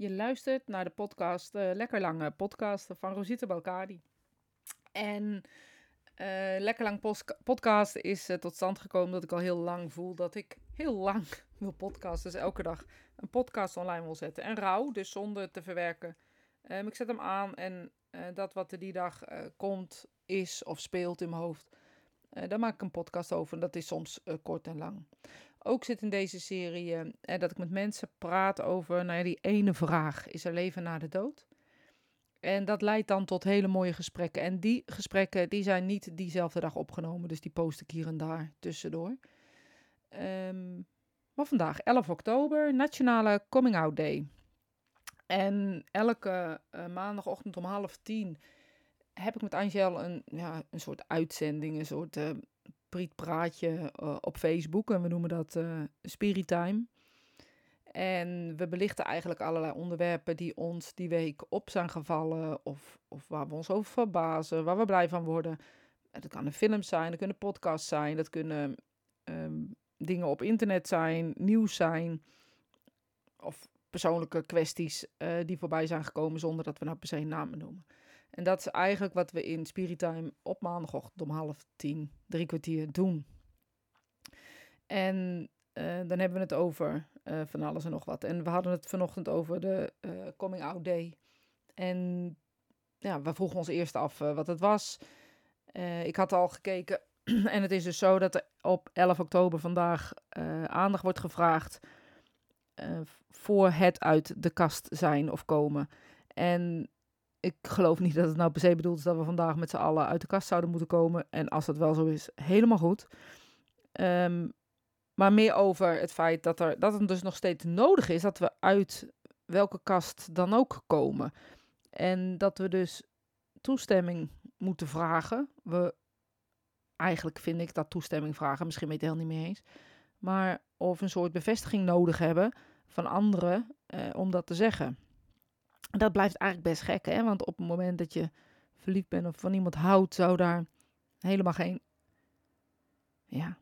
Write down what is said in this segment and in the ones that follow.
Je luistert naar de podcast, uh, Lekker Lange podcast van Rosita Balkadi. En uh, Lekker Lang podcast is uh, tot stand gekomen dat ik al heel lang voel dat ik heel lang wil podcasten. Dus elke dag een podcast online wil zetten. En rauw, dus zonder te verwerken. Um, ik zet hem aan en dat wat er die dag komt, is of speelt in mijn hoofd. daar maak ik een podcast over. En dat is soms kort en lang. Ook zit in deze serie eh, dat ik met mensen praat over nou ja, die ene vraag: is er leven na de dood? En dat leidt dan tot hele mooie gesprekken. En die gesprekken die zijn niet diezelfde dag opgenomen, dus die post ik hier en daar tussendoor. Um, maar vandaag, 11 oktober, Nationale Coming Out Day. En elke uh, maandagochtend om half tien heb ik met Angel een, ja, een soort uitzending, een soort uh, prietpraatje uh, op Facebook. En we noemen dat uh, Spirit Time. En we belichten eigenlijk allerlei onderwerpen die ons die week op zijn gevallen. Of, of waar we ons over verbazen, waar we blij van worden. Dat kan een film zijn, dat kunnen podcasts zijn, dat kunnen um, dingen op internet zijn, nieuws zijn. Of persoonlijke kwesties uh, die voorbij zijn gekomen zonder dat we nou per se namen noemen. En dat is eigenlijk wat we in Spirit op maandagochtend om half tien, drie kwartier doen. En uh, dan hebben we het over uh, van alles en nog wat. En we hadden het vanochtend over de uh, Coming Out Day. En ja, we vroegen ons eerst af wat het was. ik had al gekeken en het is dus zo dat er op 11 oktober vandaag aandacht wordt gevraagd voor het uit de kast zijn of komen. En ik geloof niet dat het nou per se bedoeld is dat we vandaag met z'n allen uit de kast zouden moeten komen. En als dat wel zo is, helemaal goed. Um, maar meer over het feit dat, er, dat het dus nog steeds nodig is dat we uit welke kast dan ook komen. En dat we dus toestemming moeten vragen. We, eigenlijk vind ik dat toestemming vragen, misschien weet het helemaal niet mee eens. Maar of een soort bevestiging nodig hebben van anderen eh, om dat te zeggen. Dat blijft eigenlijk best gek, hè? Want op het moment dat je verliefd bent of van iemand houdt, zou daar helemaal geen, ja,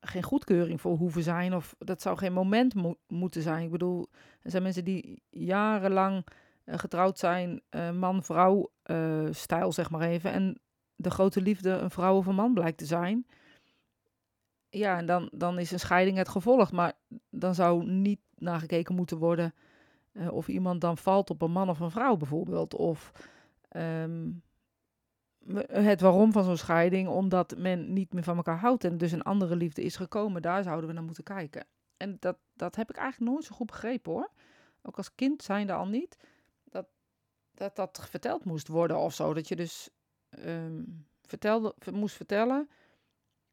geen goedkeuring voor hoeven zijn. Of dat zou geen moment moeten zijn. Ik bedoel, er zijn mensen die jarenlang uh, getrouwd zijn, uh, man-vrouw uh, stijl zeg maar even. En de grote liefde een vrouw of een man blijkt te zijn. Ja, en dan, dan is een scheiding het gevolg. Maar dan zou niet nagekeken moeten worden uh, of iemand dan valt op een man of een vrouw bijvoorbeeld. Of um, het waarom van zo'n scheiding, omdat men niet meer van elkaar houdt en dus een andere liefde is gekomen. Daar zouden we naar moeten kijken. En dat, dat heb ik eigenlijk nooit zo goed begrepen hoor. Ook als kind zijnde al niet. Dat dat, dat verteld moest worden of zo. Dat je dus um, vertelde, moest vertellen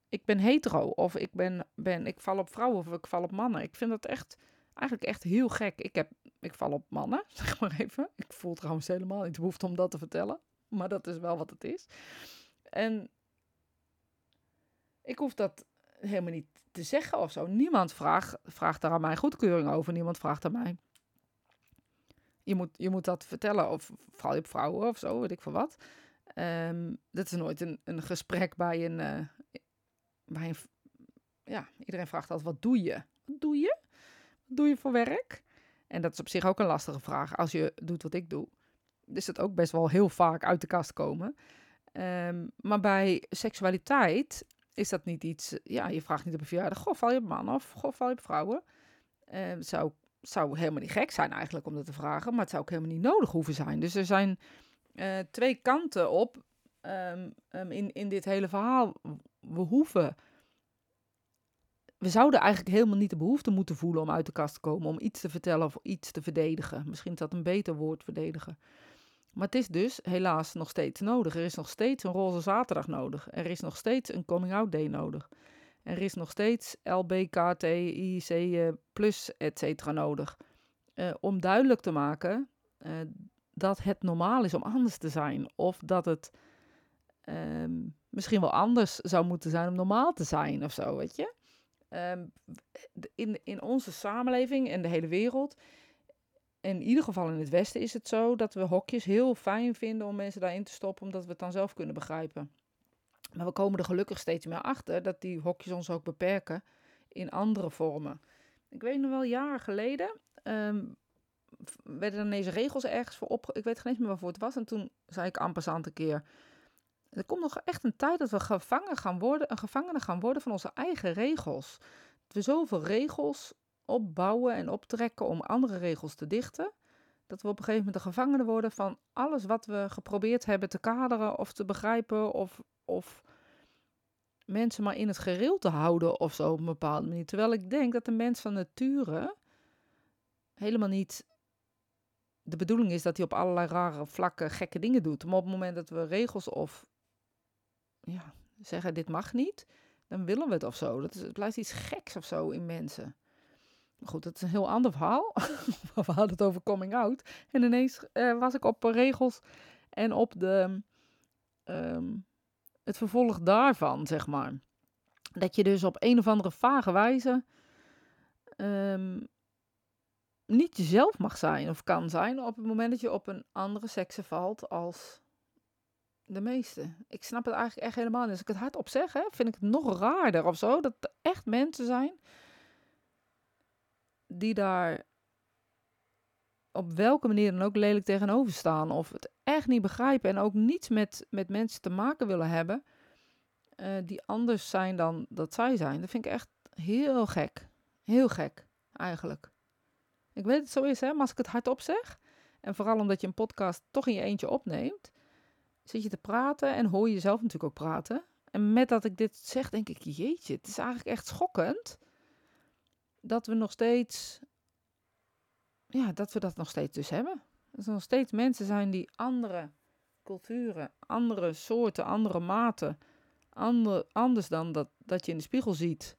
ik ben hetero of ik, ben, ben, ik val op vrouwen of ik val op mannen. Ik vind dat echt, eigenlijk echt heel gek. Ik heb ik val op mannen, zeg maar even. Ik voel trouwens helemaal niet behoefte om dat te vertellen. Maar dat is wel wat het is. En ik hoef dat helemaal niet te zeggen of zo. Niemand vraagt, vraagt daar aan mij goedkeuring over. Niemand vraagt aan mij. Je moet, je moet dat vertellen. Of val je op vrouwen of zo, weet ik veel wat. Um, dat is nooit een, een gesprek bij een, uh, bij een... Ja, iedereen vraagt altijd, wat doe je? Doe je? Voor werk? En dat is op zich ook een lastige vraag. Als je doet wat ik doe, is het ook best wel heel vaak uit de kast komen. Um, maar bij seksualiteit is dat niet iets. Ja, je vraagt niet op een verjaardag: Goh, val je op mannen of goh, val je op vrouwen? Uh, zou, zou helemaal niet gek zijn eigenlijk om dat te vragen, maar het zou ook helemaal niet nodig hoeven zijn. Dus er zijn uh, twee kanten op um, um, in, in dit hele verhaal. We hoeven we zouden eigenlijk helemaal niet de behoefte moeten voelen om uit de kast te komen, om iets te vertellen of iets te verdedigen. Misschien is dat een beter woord, verdedigen. Maar het is dus helaas nog steeds nodig. Er is nog steeds een roze zaterdag nodig. Er is nog steeds een coming out day nodig. Er is nog steeds LBKTIC uh, plus et cetera nodig. Uh, om duidelijk te maken uh, dat het normaal is om anders te zijn. Of dat het um, misschien wel anders zou moeten zijn om normaal te zijn of zo, weet je. Um, in, in onze samenleving en de hele wereld, in ieder geval in het Westen, is het zo dat we hokjes heel fijn vinden om mensen daarin te stoppen, omdat we het dan zelf kunnen begrijpen. Maar we komen er gelukkig steeds meer achter dat die hokjes ons ook beperken in andere vormen. Ik weet nog wel, jaren geleden um, werden er ineens regels ergens voor op. Ik weet geen eens meer waarvoor het was. En toen zei ik amper een keer. Er komt nog echt een tijd dat we gevangen gaan worden, een gevangene gaan worden van onze eigen regels. Dat we zoveel regels opbouwen en optrekken om andere regels te dichten. Dat we op een gegeven moment de gevangenen worden van alles wat we geprobeerd hebben te kaderen of te begrijpen of, of mensen maar in het gereel te houden of zo op een bepaalde manier. Terwijl ik denk dat de mens van nature helemaal niet de bedoeling is dat hij op allerlei rare vlakken gekke dingen doet. Maar op het moment dat we regels of ja, zeggen dit mag niet, dan willen we het of zo. Dat is, het blijft iets geks of zo in mensen. Goed, dat is een heel ander verhaal. we hadden het over coming out. En ineens uh, was ik op regels en op de, um, het vervolg daarvan, zeg maar. Dat je dus op een of andere vage wijze um, niet jezelf mag zijn of kan zijn op het moment dat je op een andere sekse valt als de meeste. Ik snap het eigenlijk echt helemaal niet. Als ik het hardop zeg, hè, vind ik het nog raarder of zo. Dat er echt mensen zijn die daar op welke manier dan ook lelijk tegenover staan. Of het echt niet begrijpen en ook niets met, met mensen te maken willen hebben. Uh, die anders zijn dan dat zij zijn. Dat vind ik echt heel gek. Heel gek, eigenlijk. Ik weet het zo is, hè, maar als ik het hardop zeg. En vooral omdat je een podcast toch in je eentje opneemt. Zit je te praten en hoor je jezelf natuurlijk ook praten. En met dat ik dit zeg, denk ik, jeetje, het is eigenlijk echt schokkend. Dat we nog steeds, ja, dat we dat nog steeds dus hebben. Dat er nog steeds mensen zijn die andere culturen, andere soorten, andere maten, ander, anders dan dat, dat je in de spiegel ziet,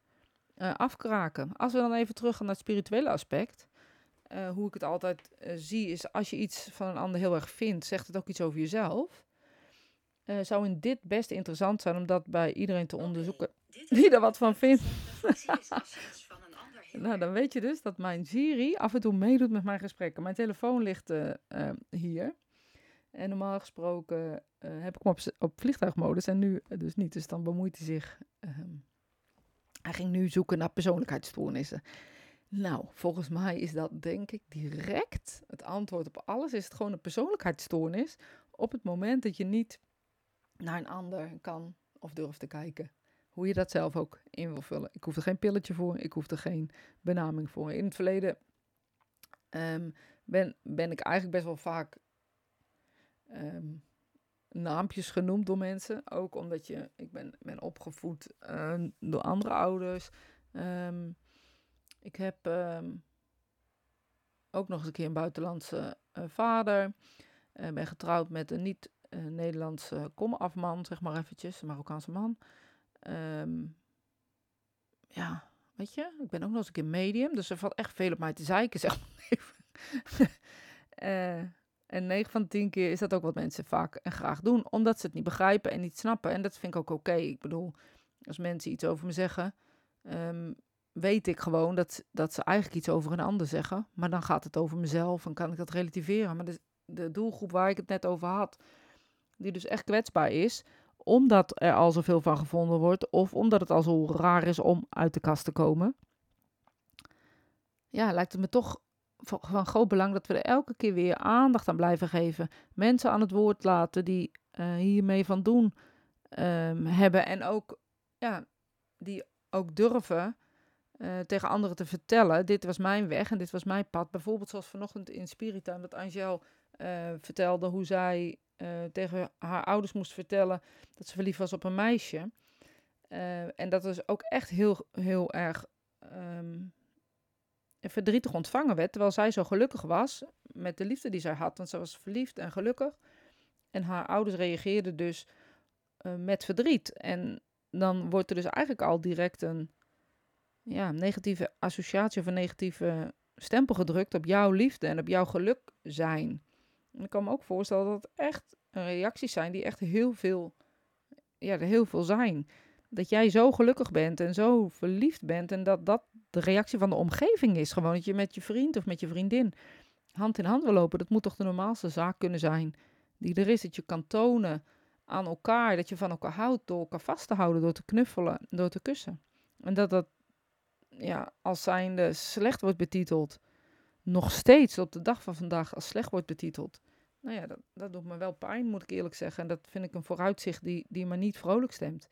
uh, afkraken. Als we dan even terug gaan naar het spirituele aspect. Uh, hoe ik het altijd uh, zie, is als je iets van een ander heel erg vindt, zegt het ook iets over jezelf. Uh, zou in dit best interessant zijn om dat bij iedereen te onderzoeken die er wat van vindt. nou, dan weet je dus dat mijn Siri af en toe meedoet met mijn gesprekken. Mijn telefoon ligt hier. En normaal gesproken heb ik hem op, op vliegtuigmodus en nu dus niet. Dus dan bemoeit hij zich. Ehm, hij ging nu zoeken naar persoonlijkheidsstoornissen. Nou, volgens mij is dat denk ik direct het antwoord op alles. Is het gewoon een persoonlijkheidsstoornis op het moment dat je niet naar een ander kan of durft te kijken. Hoe je dat zelf ook in wil vullen. Ik hoef er geen pilletje voor, ik hoef er geen benaming voor. In het verleden um, ben, ben ik eigenlijk best wel vaak um, naampjes genoemd door mensen. Ook omdat je, ik ben, ben opgevoed uh, door andere ouders. Um, ik heb ook nog eens een keer een buitenlandse uh, vader. Uh, ben getrouwd met een niet-Nederlandse uh, komafman, zeg maar eventjes, een Marokkaanse man. Um, ja, weet je, ik ben ook nog eens een keer medium, dus er valt echt veel op mij te zeiken, zeg maar uh, en 9 van de 10 keer is dat ook wat mensen vaak en graag doen, omdat ze het niet begrijpen en niet snappen. En dat vind ik ook oké. Ik bedoel, als mensen iets over me zeggen, um, weet ik gewoon dat, dat ze eigenlijk iets over een ander zeggen. Maar dan gaat het over mezelf en kan ik dat relativeren. Maar de, de doelgroep waar ik het net over had, die dus echt kwetsbaar is, omdat er al zoveel van gevonden wordt, of omdat het al zo raar is om uit de kast te komen. Ja, lijkt het me toch van groot belang dat we er elke keer weer aandacht aan blijven geven. Mensen aan het woord laten die uh, hiermee van doen um, hebben. En ook, ja, die ook durven uh, tegen anderen te vertellen. Dit was mijn weg en dit was mijn pad. Bijvoorbeeld zoals vanochtend in Spirita, dat Angel uh, vertelde hoe zij uh, tegen haar ouders moest vertellen dat ze verliefd was op een meisje. en dat dus ook echt heel, heel erg um, verdrietig ontvangen werd, terwijl zij zo gelukkig was met de liefde die zij had. Want ze was verliefd en gelukkig. En haar ouders reageerden dus met verdriet. En dan wordt er dus eigenlijk al direct een ja, negatieve associatie of een negatieve stempel gedrukt op jouw liefde en op jouw geluk zijn. En ik kan me ook voorstellen dat het echt reacties zijn die echt heel veel, ja, er heel veel zijn. Dat jij zo gelukkig bent en zo verliefd bent en dat dat de reactie van de omgeving is. Gewoon dat je met je vriend of met je vriendin hand in hand wil lopen. Dat moet toch de normaalste zaak kunnen zijn die er is. Dat je kan tonen aan elkaar, dat je van elkaar houdt door elkaar vast te houden, door te knuffelen, door te kussen. En dat dat ja, als zijnde slecht wordt betiteld. Nog steeds op de dag van vandaag als slecht wordt betiteld. Nou ja, dat, dat doet me wel pijn, moet ik eerlijk zeggen. En dat vind ik een vooruitzicht die, die me niet vrolijk stemt.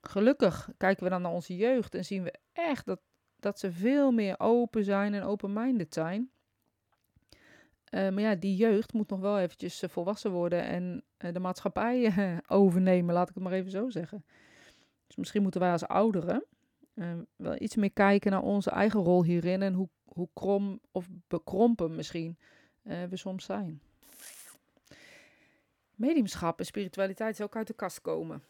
Gelukkig kijken we dan naar onze jeugd en zien we echt dat, dat ze veel meer open zijn en open-minded zijn. Uh, maar ja, die jeugd moet nog wel eventjes uh, volwassen worden en uh, de maatschappij overnemen, laat ik het maar even zo zeggen. Dus misschien moeten wij als ouderen wel iets meer kijken naar onze eigen rol hierin en hoe, hoe krom of bekrompen misschien we soms zijn. Mediumschap en spiritualiteit is ook uit de kast komen.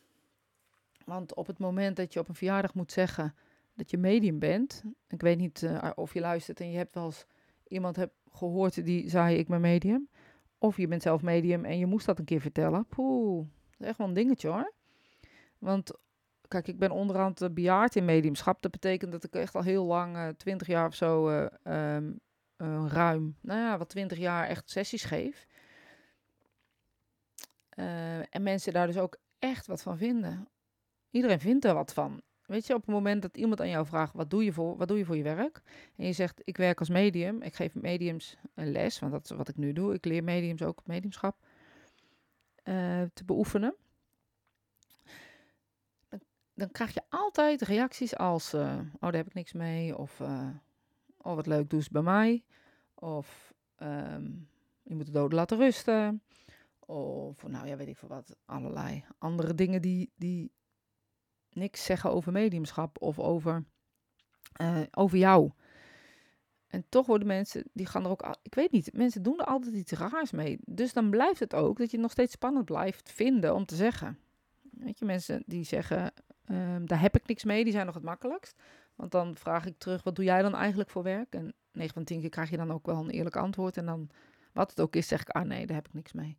Want op het moment dat je op een verjaardag moet zeggen dat je medium bent, ik weet niet of je luistert en je hebt wel eens iemand gehoord die zei ik ben medium. Of je bent zelf medium en je moest dat een keer vertellen. Poeh, dat is echt wel een dingetje hoor. Want kijk, ik ben onderhand bejaard in mediumschap. Dat betekent dat ik echt al heel lang, eh, 20 jaar of zo, um, uh, ruim, nou ja, wat 20 jaar echt sessies geef. en mensen daar dus ook echt wat van vinden. Iedereen vindt er wat van. Weet je, op het moment dat iemand aan jou vraagt, wat doe je voor, wat doe je voor je werk? En je zegt, ik werk als medium, ik geef mediums een les, want dat is wat ik nu doe. Ik leer mediums ook mediumschap te beoefenen. Dan, krijg je altijd reacties als, uh, oh daar heb ik niks mee, of uh, oh wat leuk, doe bij mij. Of um, je moet de doden laten rusten. Of nou ja, weet ik veel wat, allerlei andere dingen die, die niks zeggen over mediumschap of over, uh, over jou. En toch worden mensen, die gaan er ook, ik weet niet, mensen doen er altijd iets raars mee. Dus dan blijft het ook dat je nog steeds spannend blijft vinden om te zeggen. Weet je, mensen die zeggen, uh, daar heb ik niks mee, die zijn nog het makkelijkst. Want dan vraag ik terug, wat doe jij dan eigenlijk voor werk? En 9 van 10 keer krijg je dan ook wel een eerlijk antwoord. En dan, wat het ook is, zeg ik, ah nee, daar heb ik niks mee.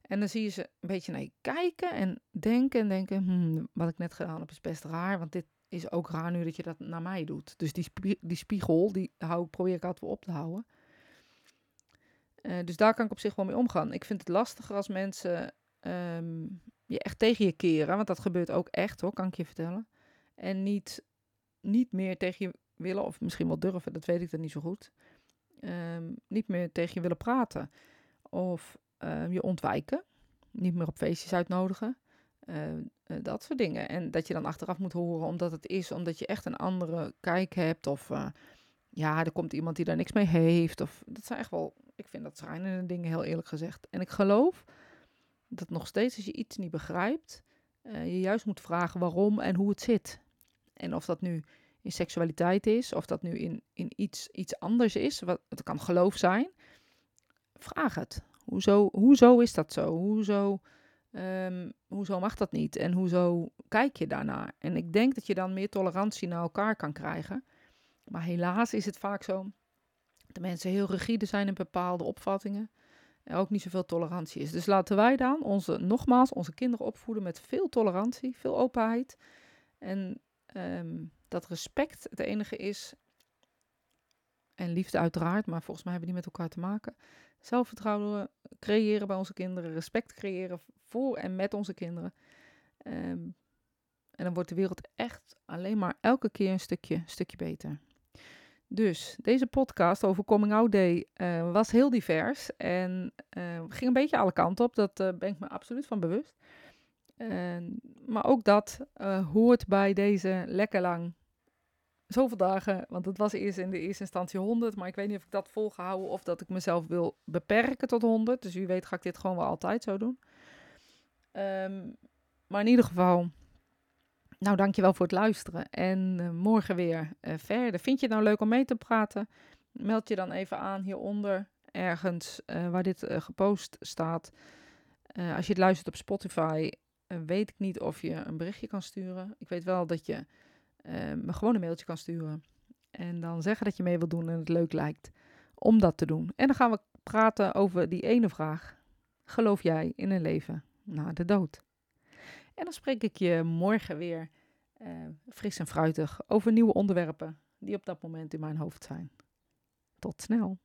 En dan zie je ze een beetje naar je kijken en denken en denken, hmm, wat ik net gedaan heb is best raar, want dit is ook raar nu dat je dat naar mij doet. Dus die, die spiegel, die hou, probeer ik altijd wel op te houden. Uh, dus daar kan ik op zich wel mee omgaan. Ik vind het lastiger als mensen um, je echt tegen je keren, want dat gebeurt ook echt hoor, kan ik je vertellen. En niet, niet meer tegen je willen, of misschien wel durven, dat weet ik dan niet zo goed. Um, niet meer tegen je willen praten. Of uh, je ontwijken. Niet meer op feestjes uitnodigen. Uh, uh, dat soort dingen. En dat je dan achteraf moet horen omdat het is, omdat je echt een andere kijk hebt. Of eh, ja, er komt iemand die daar niks mee heeft. Of dat zijn echt wel, ik vind dat schrijnende dingen, heel eerlijk gezegd. En ik geloof dat nog steeds als je iets niet begrijpt, je juist moet vragen waarom en hoe het zit. En of dat nu in seksualiteit is, of dat nu in, in iets, iets anders is, wat, het kan geloof zijn. Vraag het. Hoezo, hoezo is dat zo? Hoezo, um, hoezo mag dat niet? En hoezo kijk je daarnaar? En ik denk dat je dan meer tolerantie naar elkaar kan krijgen. Maar helaas is het vaak zo dat mensen heel rigide zijn in bepaalde opvattingen. Ook niet zoveel tolerantie is. Dus laten wij dan onze, nogmaals, onze kinderen opvoeden met veel tolerantie, veel openheid. En um, dat respect het enige is. En liefde uiteraard, maar volgens mij hebben die met elkaar te maken zelfvertrouwen creëren bij onze kinderen, respect creëren voor en met onze kinderen. Um, en dan wordt de wereld echt alleen maar elke keer een stukje, stukje beter. Dus deze podcast over Coming Out Day uh, was heel divers en uh, ging een beetje alle kanten op. Dat uh, ben ik me absoluut van bewust. maar ook dat hoort bij deze lekker lang zoveel dagen, want het was eerst in de eerste instantie 100, maar ik weet niet of ik dat volgehouden of dat ik mezelf wil beperken tot 100. Dus wie weet ga ik dit gewoon wel altijd zo doen. Um, maar in ieder geval, nou dankjewel voor het luisteren. En uh, morgen weer uh, verder. Vind je het nou leuk om mee te praten? Meld je dan even aan hieronder, ergens uh, waar dit gepost staat. als je het luistert op Spotify, weet ik niet of je een berichtje kan sturen. Ik weet wel dat je me gewoon een mailtje kan sturen. En dan zeggen dat je mee wilt doen en het leuk lijkt om dat te doen. En dan gaan we praten over die ene vraag. Geloof jij in een leven na de dood? En dan spreek ik je morgen weer uh, fris en fruitig over nieuwe onderwerpen die op dat moment in mijn hoofd zijn. Tot snel.